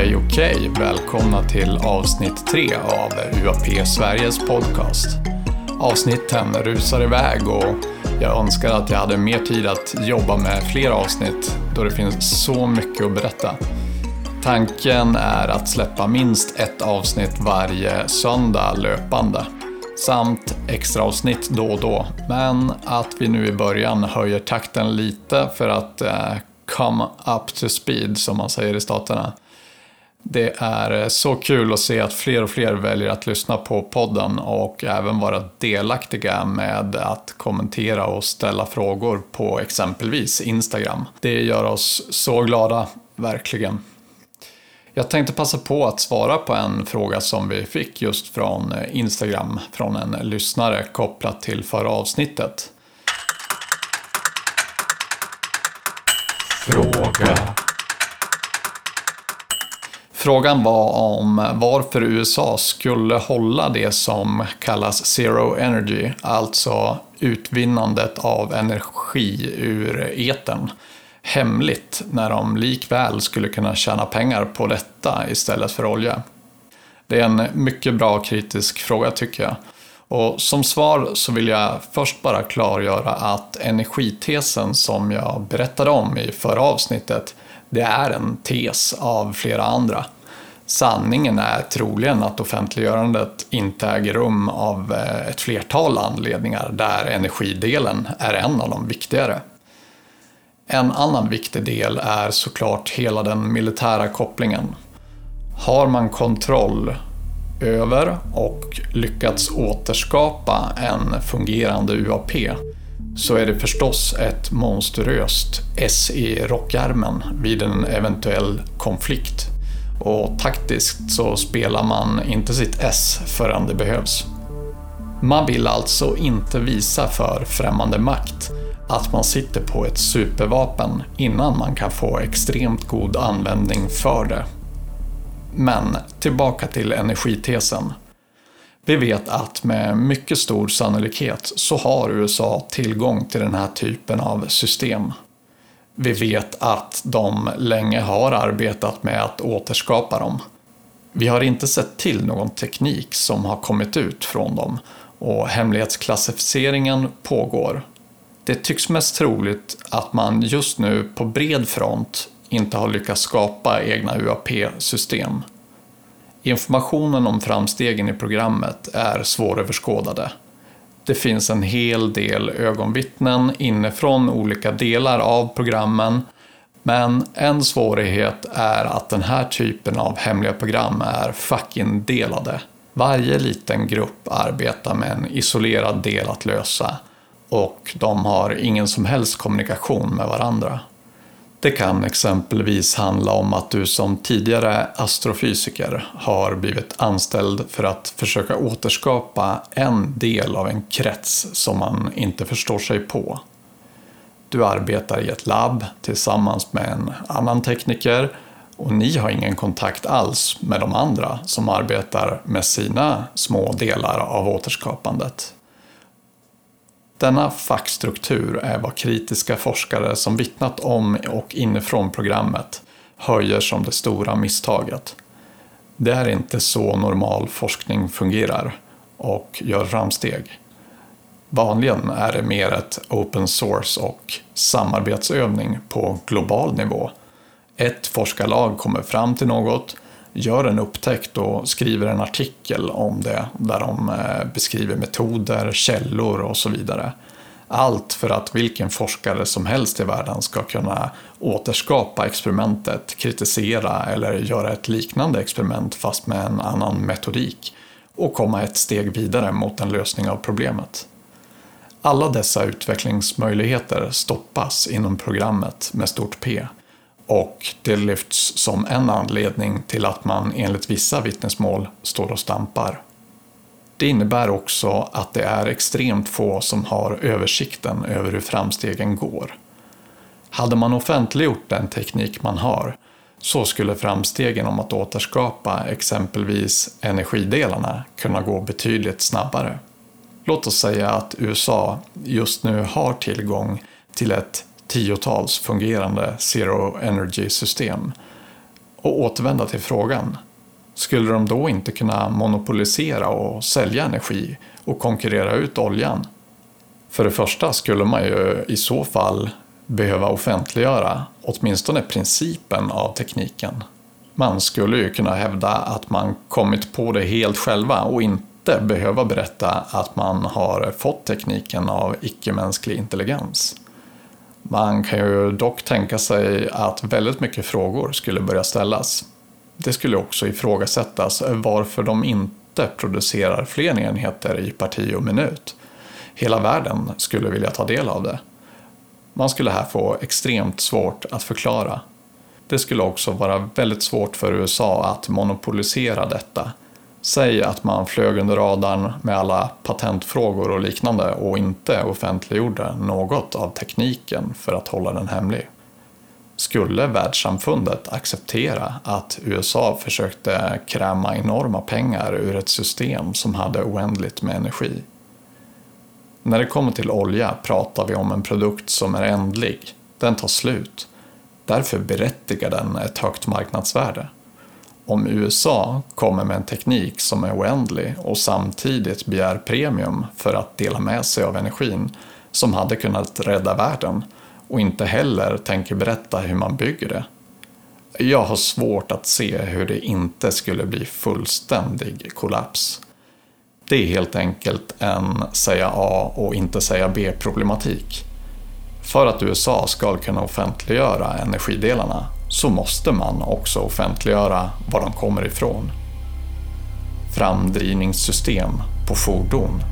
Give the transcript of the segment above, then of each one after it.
Okej, okej. Välkomna till avsnitt tre av UAP Sveriges podcast. Avsnitten rusar iväg och jag önskar att jag hade mer tid att jobba med fler avsnitt då det finns så mycket att berätta. Tanken är att släppa minst ett avsnitt varje söndag löpande samt extra avsnitt då och då. Men att vi nu i början höjer takten lite för att eh, come up to speed som man säger i staterna. Det är eh, så kul att se att fler och fler väljer att lyssna på podden och även vara delaktiga med att kommentera och ställa frågor på exempelvis Instagram. Det gör oss så glada, verkligen. Jag tänkte passa på att svara på en fråga som vi fick just från eh, Instagram från en lyssnare kopplat till förra avsnittet. Fråga. Frågan var om varför USA skulle hålla det som kallas zero energy, alltså utvinnandet av energi ur etern, hemligt när de likväl skulle kunna tjäna pengar på detta istället för olja. Det är en mycket bra kritisk fråga tycker jag. Och som svar så vill jag först bara klargöra att energitesen som jag berättade om i förra avsnittet, det är en tes av flera andra. Sanningen är troligen att offentliggörandet inte äger rum av eh, ett flertal anledningar där energidelen är en av de viktigare. En annan viktig del är såklart hela den militära kopplingen. Har man kontroll över och lyckats återskapa en fungerande UAP så är det förstås ett monstruöst S i rockärmen vid en eventuell konflikt. Och taktiskt så spelar man inte sitt S förrän det behövs. Man vill alltså inte visa för främmande makt att man sitter på ett supervapen innan man kan få extremt god användning för det. Men tillbaka till energitesen. Vi vet att med mycket stor sannolikhet så har USA tillgång till den här typen av system. Vi vet att de länge har arbetat med att återskapa dem. Vi har inte sett till någon teknik som har kommit ut från dem och hemlighetsklassificeringen pågår. Det tycks mest troligt att man just nu på bred front inte har lyckats skapa egna UAP-system. Informationen om framstegen i programmet är svåröverskådade. Det finns en hel del ögonvittnen inifrån olika delar av programmen men en svårighet är att den här typen av hemliga program är fucking delade. Varje liten grupp arbetar med en isolerad del att lösa och de har ingen som helst kommunikation med varandra. Det kan exempelvis handla om att du som tidigare astrofysiker har blivit anställd för att försöka återskapa en del av en krets som man inte förstår sig på. Du arbetar i ett labb tillsammans med en annan tekniker och ni har ingen kontakt alls med de andra som arbetar med sina små delar av återskapandet. Denna fackstruktur är vad kritiska forskare som vittnat om och inifrån programmet höjer som det stora misstaget. Det är inte så normal forskning fungerar och gör framsteg. Vanligen är det mer ett open source och samarbetsövning på global nivå. Ett forskarlag kommer fram till något, gör en upptäckt och skriver en artikel om det där de eh, beskriver metoder, källor och så vidare. Allt för att vilken forskare som helst i världen ska kunna återskapa experimentet, kritisera eller göra ett liknande experiment fast med en annan metodik och komma ett steg vidare mot en lösning av problemet. Alla dessa utvecklingsmöjligheter stoppas inom programmet med stort P och det lyfts som en anledning till att man enligt vissa vittnesmål står och stampar. Det innebär också att det är extremt få som har översikten över hur framstegen går. Hade man offentliggjort den teknik man har så skulle framstegen om att återskapa exempelvis energidelarna kunna gå betydligt snabbare. Låt oss säga att USA just nu har tillgång till ett tiotals fungerande zero energy system Och återvända till frågan. Skulle de då inte kunna monopolisera och sälja energi och konkurrera ut oljan? För det första skulle man ju i så fall behöva offentliggöra åtminstone principen av tekniken. Man skulle ju kunna hävda att man kommit på det helt själva och inte behöva berätta att man har fått tekniken av icke-mänsklig intelligens. Man kan ju dock tänka sig att väldigt mycket frågor skulle börja ställas. Det skulle också ifrågasättas varför de inte producerar fler enheter i parti och minut. Hela världen skulle vilja ta del av det. Man skulle här få extremt svårt att förklara. Det skulle också vara väldigt svårt för USA att monopolisera detta. Säg att man flög under radarn med alla patentfrågor och liknande och inte offentliggjorde något av tekniken för att hålla den hemlig. Skulle världssamfundet acceptera att USA försökte kräma enorma pengar ur ett system som hade oändligt med energi? När det kommer till olja pratar vi om en produkt som är ändlig. Den tar slut. Därför berättigar den ett högt marknadsvärde. Om USA kommer med en teknik som är oändlig och samtidigt begär premium för att dela med sig av energin som hade kunnat rädda världen och inte heller tänker berätta hur man bygger det. Jag har svårt att se hur det inte skulle bli fullständig kollaps. Det är helt enkelt en säga A och inte säga B problematik. För att USA ska kunna offentliggöra energidelarna så måste man också offentliggöra var de kommer ifrån. Framdrivningssystem på fordon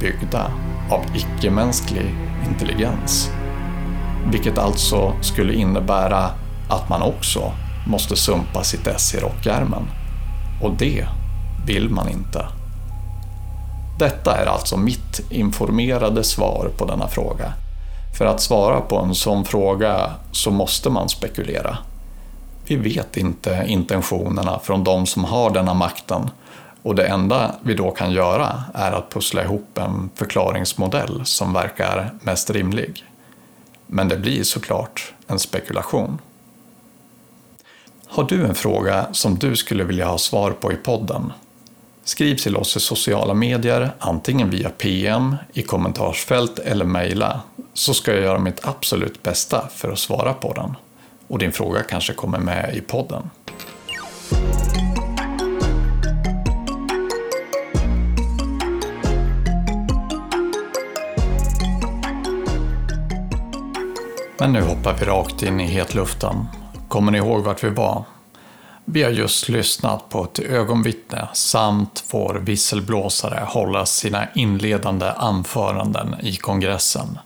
byggda av icke-mänsklig intelligens. Vilket alltså skulle innebära att man också måste sumpa sitt S i rockärmen. Och det vill man inte. Detta är alltså mitt informerade svar på denna fråga. För att svara på en sån fråga så måste man spekulera. Vi vet inte intentionerna från de som har denna makten och det enda vi då kan göra är att pussla ihop en förklaringsmodell som verkar mest rimlig. Men det blir såklart en spekulation. Har du en fråga som du skulle vilja ha svar på i podden Skriv till oss i sociala medier, antingen via PM, i kommentarsfält eller mejla, så ska jag göra mitt absolut bästa för att svara på den. Och din fråga kanske kommer med i podden. Men nu hoppar vi rakt in i hetluften. Kommer ni ihåg vart vi var? Vi har just lyssnat på ett ögonvittne samt vår visselblåsare hålla sina inledande anföranden i kongressen.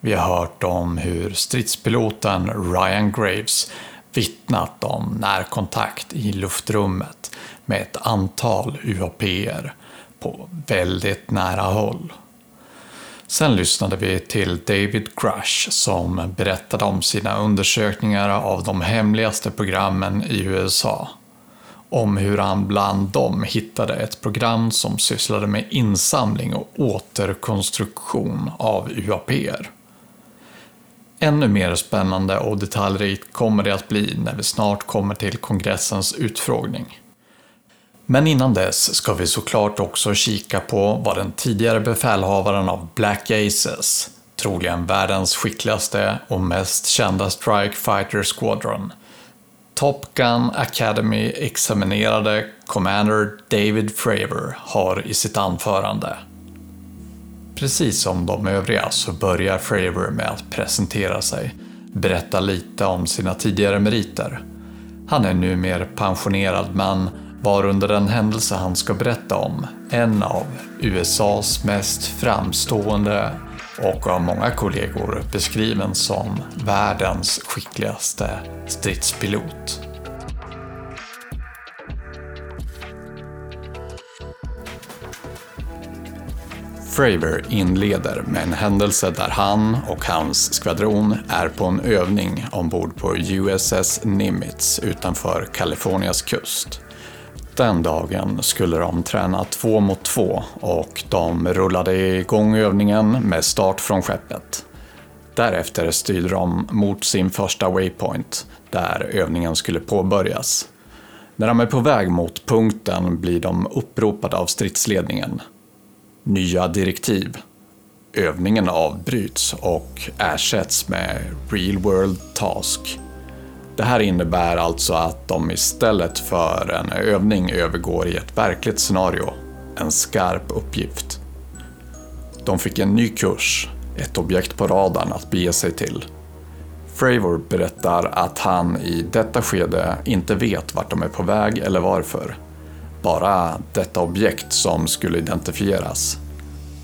Vi har hört om hur stridspiloten Ryan Graves vittnat om närkontakt i luftrummet med ett antal UAPer på väldigt nära håll. Sen lyssnade vi till David Grush som berättade om sina undersökningar av de hemligaste programmen i USA. Om hur han bland dem hittade ett program som sysslade med insamling och återkonstruktion av UAPer. Ännu mer spännande och detaljrikt kommer det att bli när vi snart kommer till kongressens utfrågning. Men innan dess ska vi såklart också kika på vad den tidigare befälhavaren av Black Aces, troligen världens skickligaste och mest kända Strike Fighter Squadron, Top Gun Academy examinerade Commander David Fravor har i sitt anförande. Precis som de övriga så börjar Fravor med att presentera sig, berätta lite om sina tidigare meriter. Han är numera pensionerad men var under den händelse han ska berätta om en av USAs mest framstående och av många kollegor beskriven som världens skickligaste stridspilot. Fravor inleder med en händelse där han och hans skvadron är på en övning ombord på USS Nimitz utanför Kalifornias kust. Den dagen skulle de träna två mot två och de rullade igång övningen med start från skeppet. Därefter styrde de mot sin första waypoint, där övningen skulle påbörjas. När de är på väg mot punkten blir de uppropade av stridsledningen. Nya direktiv. Övningen avbryts och ersätts med Real World Task. Det här innebär alltså att de istället för en övning övergår i ett verkligt scenario, en skarp uppgift. De fick en ny kurs, ett objekt på radarn att bege sig till. Fravor berättar att han i detta skede inte vet vart de är på väg eller varför. Bara detta objekt som skulle identifieras.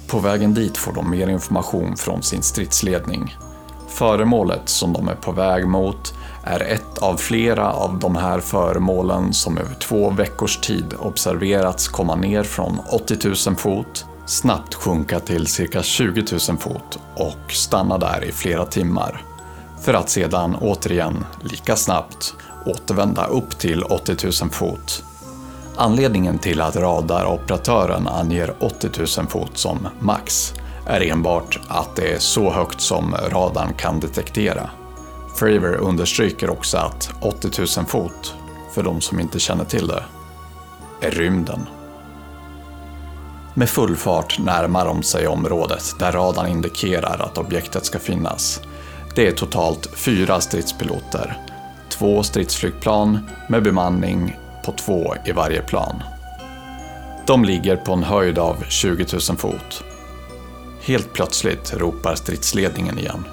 På vägen dit får de mer information från sin stridsledning. Föremålet som de är på väg mot är ett av flera av de här föremålen som över två veckors tid observerats komma ner från 80 000 fot, snabbt sjunka till cirka 20 000 fot och stanna där i flera timmar. För att sedan återigen, lika snabbt, återvända upp till 80 000 fot. Anledningen till att radaroperatören anger 80 000 fot som max är enbart att det är så högt som radarn kan detektera. Fravor understryker också att 80 000 fot, för de som inte känner till det, är rymden. Med full fart närmar de sig området där radarn indikerar att objektet ska finnas. Det är totalt fyra stridspiloter, två stridsflygplan med bemanning på två i varje plan. De ligger på en höjd av 20 000 fot. Helt plötsligt ropar stridsledningen igen.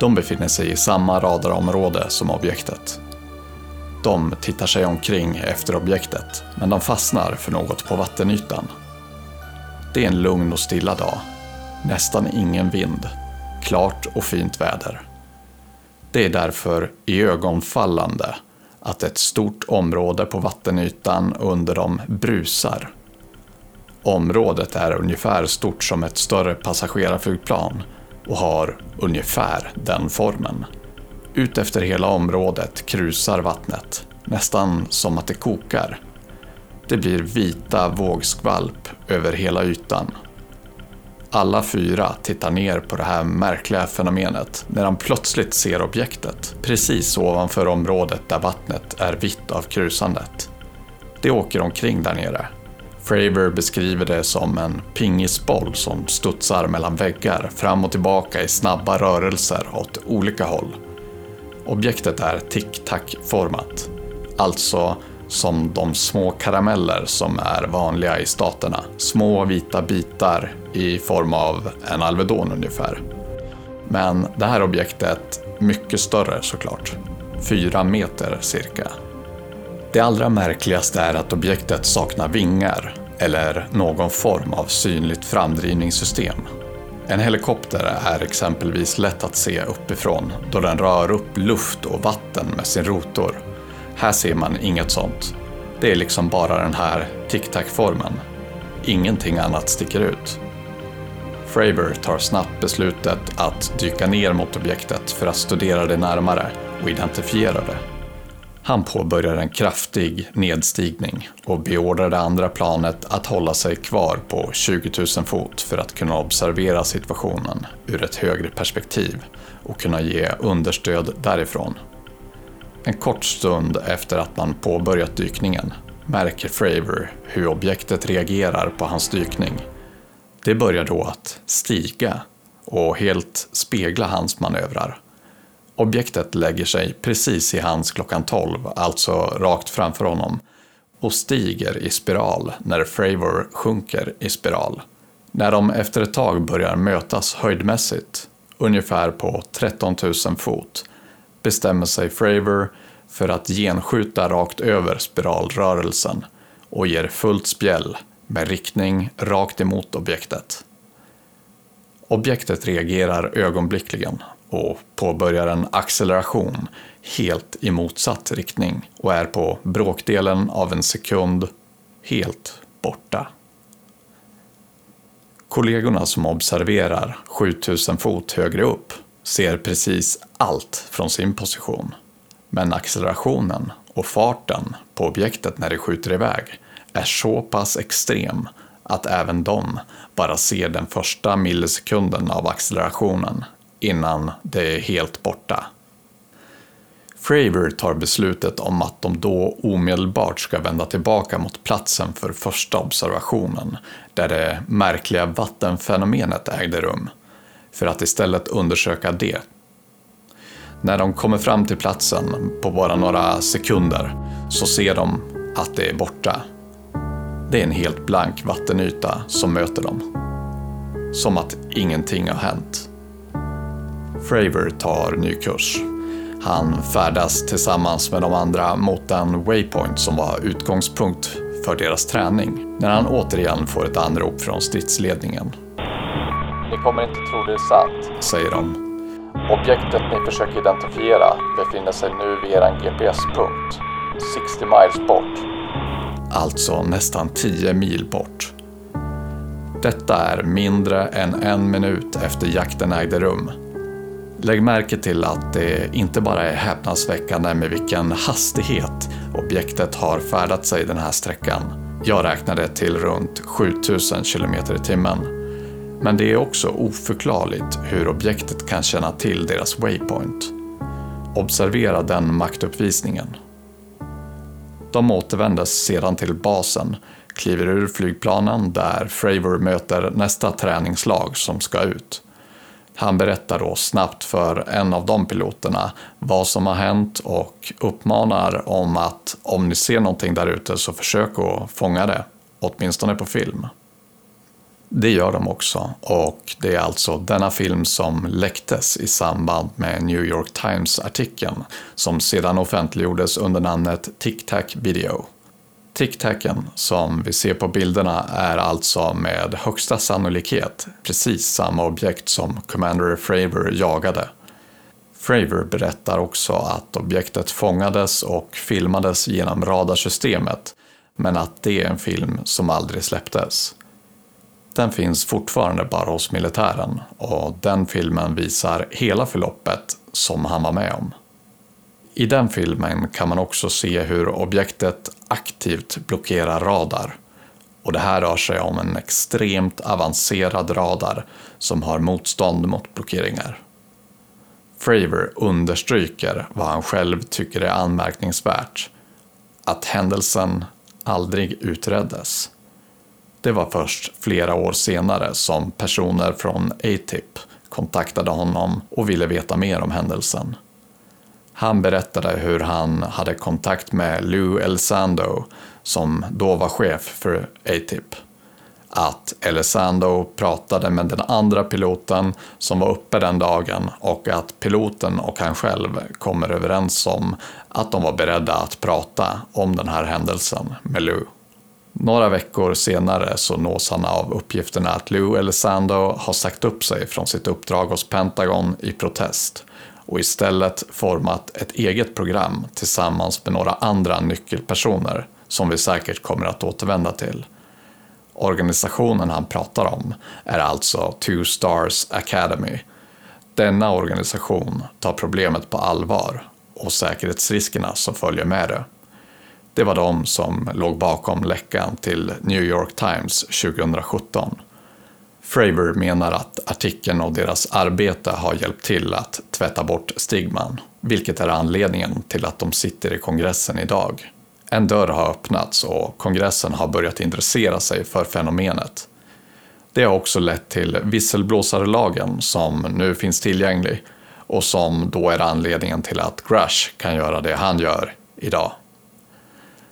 De befinner sig i samma radarområde som objektet. De tittar sig omkring efter objektet, men de fastnar för något på vattenytan. Det är en lugn och stilla dag. Nästan ingen vind. Klart och fint väder. Det är därför iögonfallande att ett stort område på vattenytan under dem brusar. Området är ungefär stort som ett större passagerarflygplan och har ungefär den formen. Utefter hela området krusar vattnet, nästan som att det kokar. Det blir vita vågskvalp över hela ytan. Alla fyra tittar ner på det här märkliga fenomenet när de plötsligt ser objektet precis ovanför området där vattnet är vitt av krusandet. Det åker omkring där nere Fravor beskriver det som en pingisboll som studsar mellan väggar fram och tillbaka i snabba rörelser åt olika håll. Objektet är tic-tac-format, alltså som de små karameller som är vanliga i staterna. Små vita bitar i form av en Alvedon ungefär. Men det här objektet mycket större såklart. Fyra meter cirka. Det allra märkligaste är att objektet saknar vingar eller någon form av synligt framdrivningssystem. En helikopter är exempelvis lätt att se uppifrån då den rör upp luft och vatten med sin rotor. Här ser man inget sånt. Det är liksom bara den här tic-tac-formen. Ingenting annat sticker ut. Fravor tar snabbt beslutet att dyka ner mot objektet för att studera det närmare och identifiera det. Han påbörjar en kraftig nedstigning och beordrar det andra planet att hålla sig kvar på 20 000 fot för att kunna observera situationen ur ett högre perspektiv och kunna ge understöd därifrån. En kort stund efter att man påbörjat dykningen märker Fravor hur objektet reagerar på hans dykning. Det börjar då att stiga och helt spegla hans manövrar Objektet lägger sig precis i hans klockan 12, alltså rakt framför honom, och stiger i spiral när Fravor sjunker i spiral. När de efter ett tag börjar mötas höjdmässigt, ungefär på 13 000 fot, bestämmer sig Fravor för att genskjuta rakt över spiralrörelsen och ger fullt spjäll med riktning rakt emot objektet. Objektet reagerar ögonblickligen och påbörjar en acceleration helt i motsatt riktning och är på bråkdelen av en sekund helt borta. Kollegorna som observerar 7000 fot högre upp ser precis allt från sin position. Men accelerationen och farten på objektet när det skjuter iväg är så pass extrem att även de bara ser den första millisekunden av accelerationen innan det är helt borta. Fravor tar beslutet om att de då omedelbart ska vända tillbaka mot platsen för första observationen, där det märkliga vattenfenomenet ägde rum, för att istället undersöka det. När de kommer fram till platsen på bara några sekunder så ser de att det är borta. Det är en helt blank vattenyta som möter dem. Som att ingenting har hänt. Fravor tar ny kurs. Han färdas tillsammans med de andra mot den waypoint som var utgångspunkt för deras träning när han återigen får ett anrop från stridsledningen. Ni kommer inte tro det är sant, säger de. Objektet ni försöker identifiera befinner sig nu vid er GPS-punkt, 60 miles bort. Alltså nästan 10 mil bort. Detta är mindre än en minut efter jakten ägde rum Lägg märke till att det inte bara är häpnadsväckande med vilken hastighet objektet har färdat sig den här sträckan. Jag räknade till runt 7000 km i timmen. Men det är också oförklarligt hur objektet kan känna till deras waypoint. Observera den maktuppvisningen. De återvändes sedan till basen, kliver ur flygplanen där Fravor möter nästa träningslag som ska ut. Han berättar då snabbt för en av de piloterna vad som har hänt och uppmanar om att om ni ser någonting där ute så försök att fånga det, åtminstone på film. Det gör de också och det är alltså denna film som läcktes i samband med New York Times-artikeln som sedan offentliggjordes under namnet Tic Tac Video. Tic-tacen som vi ser på bilderna är alltså med högsta sannolikhet precis samma objekt som Commander Fravor jagade. Fravor berättar också att objektet fångades och filmades genom radarsystemet men att det är en film som aldrig släpptes. Den finns fortfarande bara hos militären och den filmen visar hela förloppet som han var med om. I den filmen kan man också se hur objektet aktivt blockerar radar. Och det här rör sig om en extremt avancerad radar som har motstånd mot blockeringar. Fravor understryker vad han själv tycker är anmärkningsvärt. Att händelsen aldrig utreddes. Det var först flera år senare som personer från ATIP kontaktade honom och ville veta mer om händelsen. Han berättade hur han hade kontakt med Lou Elsando som då var chef för ATIP. Att Elsando pratade med den andra piloten som var uppe den dagen och att piloten och han själv kommer överens om att de var beredda att prata om den här händelsen med Lou. Några veckor senare så nås han av uppgifterna att Lou Elsando har sagt upp sig från sitt uppdrag hos Pentagon i protest och istället format ett eget program tillsammans med några andra nyckelpersoner som vi säkert kommer att återvända till. Organisationen han pratar om är alltså Two Stars Academy. Denna organisation tar problemet på allvar och säkerhetsriskerna som följer med det. Det var de som låg bakom läckan till New York Times 2017 Fravor menar att artikeln och deras arbete har hjälpt till att tvätta bort stigman, vilket är anledningen till att de sitter i kongressen idag. En dörr har öppnats och kongressen har börjat intressera sig för fenomenet. Det har också lett till visselblåsarlagen som nu finns tillgänglig och som då är anledningen till att Grush kan göra det han gör idag.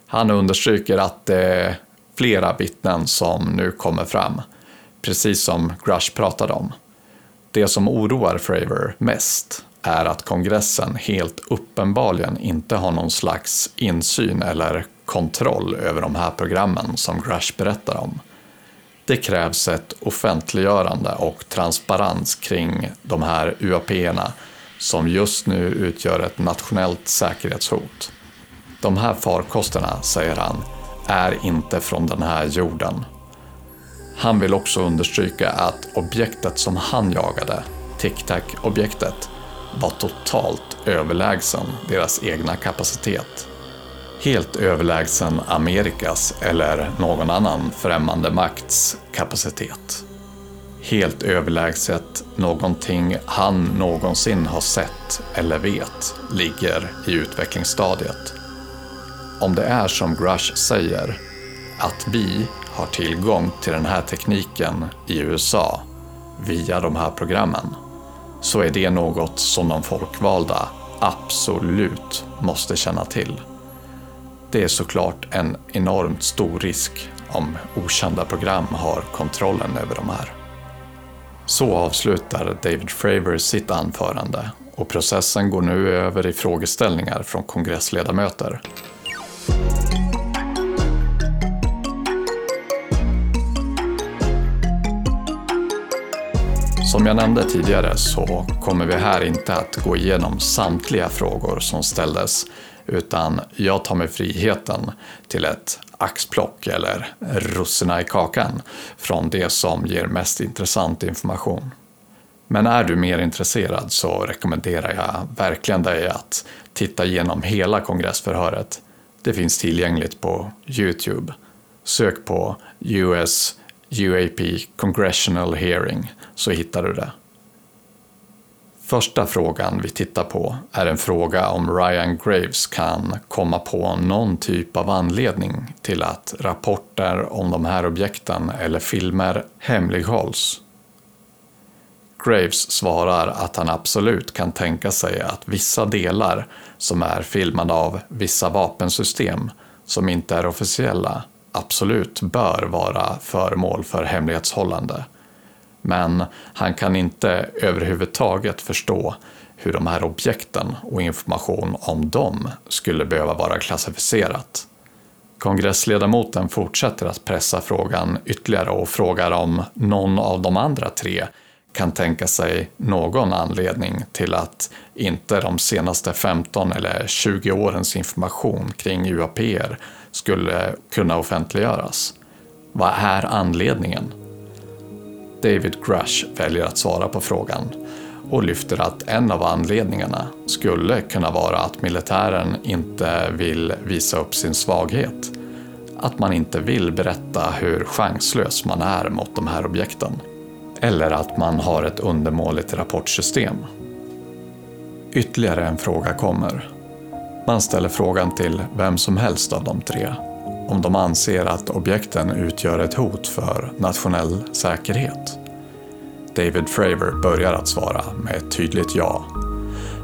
Han understryker att det är flera vittnen som nu kommer fram precis som Grush pratade om. Det som oroar Fravor mest är att kongressen helt uppenbarligen inte har någon slags insyn eller kontroll över de här programmen som Grush berättar om. Det krävs ett offentliggörande och transparens kring de här UAP-erna som just nu utgör ett nationellt säkerhetshot. De här farkosterna, säger han, är inte från den här jorden han vill också understryka att objektet som han jagade, Tic-Tac-objektet, var totalt överlägsen deras egna kapacitet. Helt överlägsen Amerikas eller någon annan främmande makts kapacitet. helt överlägset någonting han någonsin har sett eller vet ligger i utvecklingsstadiet. Om det är som Grush säger, att vi har tillgång till den här tekniken i USA via de här programmen, så är det något som de folkvalda absolut måste känna till. Det är såklart en enormt stor risk om okända program har kontrollen över de här. Så avslutar David Fravor sitt anförande och processen går nu över i frågeställningar från kongressledamöter. Som jag nämnde tidigare så kommer vi här inte att gå igenom samtliga frågor som ställdes utan jag tar mig friheten till ett axplock eller russina i kakan från det som ger mest intressant information. Men är du mer intresserad så rekommenderar jag verkligen dig att titta igenom hela kongressförhöret. Det finns tillgängligt på Youtube. Sök på US UAP Congressional Hearing så hittar du det. Första frågan vi tittar på är en fråga om Ryan Graves kan komma på någon typ av anledning till att rapporter om de här objekten eller filmer hemlighålls. Graves svarar att han absolut kan tänka sig att vissa delar som är filmade av vissa vapensystem som inte är officiella absolut bör vara föremål för hemlighetshållande men han kan inte överhuvudtaget förstå hur de här objekten och information om dem skulle behöva vara klassificerat. Kongressledamoten fortsätter att pressa frågan ytterligare och frågar om någon av de andra tre kan tänka sig någon anledning till att inte de senaste 15 eller 20 årens information kring UAPR skulle kunna offentliggöras. Vad är anledningen? David Grush väljer att svara på frågan och lyfter att en av anledningarna skulle kunna vara att militären inte vill visa upp sin svaghet. Att man inte vill berätta hur chanslös man är mot de här objekten. Eller att man har ett undermåligt rapportsystem. Ytterligare en fråga kommer. Man ställer frågan till vem som helst av de tre om de anser att objekten utgör ett hot för nationell säkerhet. David Fravor börjar att svara med ett tydligt ja.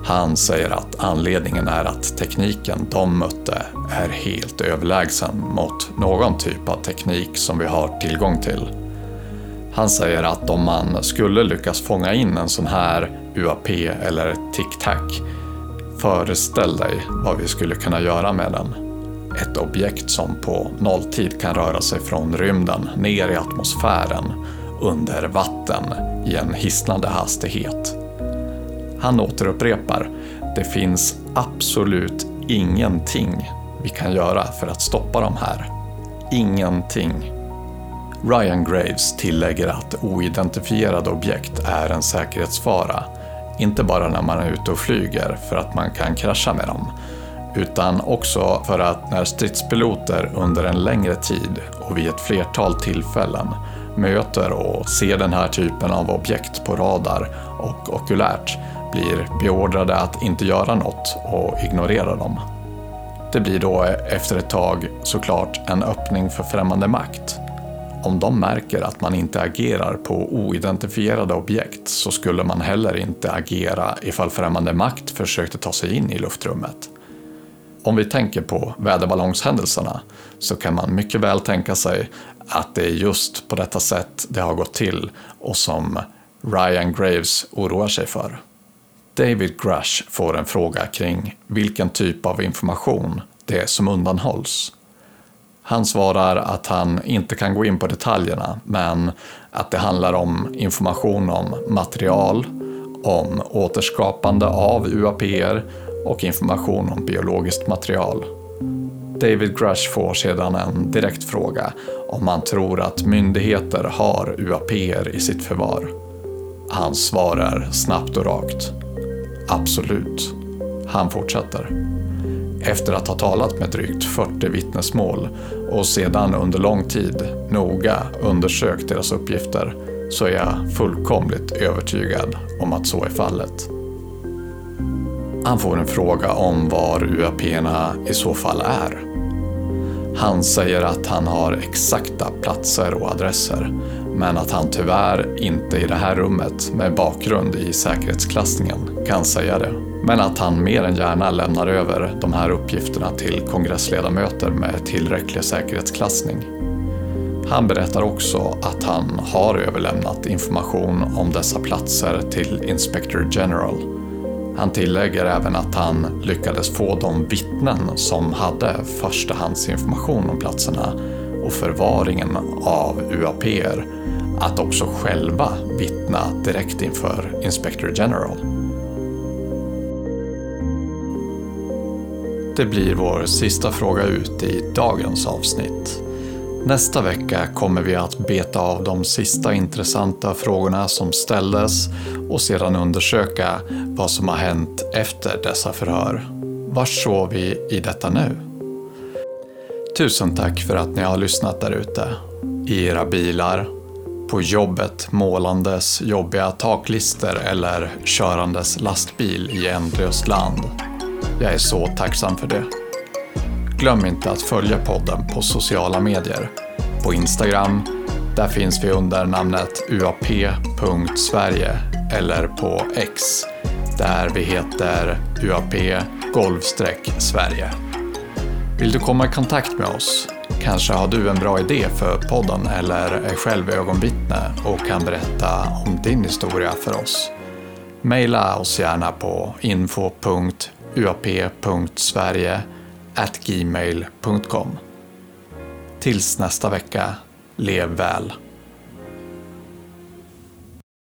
Han säger att anledningen är att tekniken de mötte är helt överlägsen mot någon typ av teknik som vi har tillgång till. Han säger att om man skulle lyckas fånga in en sån här UAP eller tic-tac, föreställ dig vad vi skulle kunna göra med den ett objekt som på nolltid kan röra sig från rymden ner i atmosfären under vatten i en hisnande hastighet. Han återupprepar, det finns absolut ingenting vi kan göra för att stoppa de här. Ingenting. Ryan Graves tillägger att oidentifierade objekt är en säkerhetsfara, inte bara när man är ute och flyger för att man kan krascha med dem, utan också för att när stridspiloter under en längre tid och vid ett flertal tillfällen möter och ser den här typen av objekt på radar och okulärt blir beordrade att inte göra något och ignorera dem. Det blir då efter ett tag såklart en öppning för främmande makt. Om de märker att man inte agerar på oidentifierade objekt så skulle man heller inte agera ifall främmande makt försökte ta sig in i luftrummet. Om vi tänker på väderballongshändelserna så kan man mycket väl tänka sig att det är just på detta sätt det har gått till och som Ryan Graves oroar sig för. David Grush får en fråga kring vilken typ av information det är som undanhålls. Han svarar att han inte kan gå in på detaljerna men att det handlar om information om material, om återskapande av UAPR och information om biologiskt material. David Grush får sedan en direkt fråga om han tror att myndigheter har UAPR i sitt förvar. Hans svar är snabbt och rakt. Absolut. Han fortsätter. Efter att ha talat med drygt 40 vittnesmål och sedan under lång tid noga undersökt deras uppgifter så är jag fullkomligt övertygad om att så är fallet. Han får en fråga om var UAP-erna i så fall är. Han säger att han har exakta platser och adresser men att han tyvärr inte i det här rummet med bakgrund i säkerhetsklassningen kan säga det. Men att han mer än gärna lämnar över de här uppgifterna till kongressledamöter med tillräcklig säkerhetsklassning. Han berättar också att han har överlämnat information om dessa platser till Inspector General. Han tillägger även att han lyckades få de vittnen som hade förstahandsinformation om platserna och förvaringen av UAPer att också själva vittna direkt inför Inspector General. Det blir vår sista fråga ut i dagens avsnitt. Nästa vecka kommer vi att beta av de sista intressanta frågorna som ställdes och sedan undersöka vad som har hänt efter dessa förhör. Var sov vi i detta nu? Tusen tack för att ni har lyssnat där ute. I era bilar, på jobbet målandes jobbiga taklister eller körandes lastbil i ändlöst land. Jag är så tacksam för det. Glöm inte att följa podden på sociala medier. På Instagram, där finns vi under namnet uap.sverige eller på X, där vi heter uap-sverige. Vill du komma i kontakt med oss? Kanske har du en bra idé för podden eller är själv ögonvittne och kan berätta om din historia för oss. Maila oss gärna på info uap.sverige.gmail.com Tills nästa vecka, lev väl!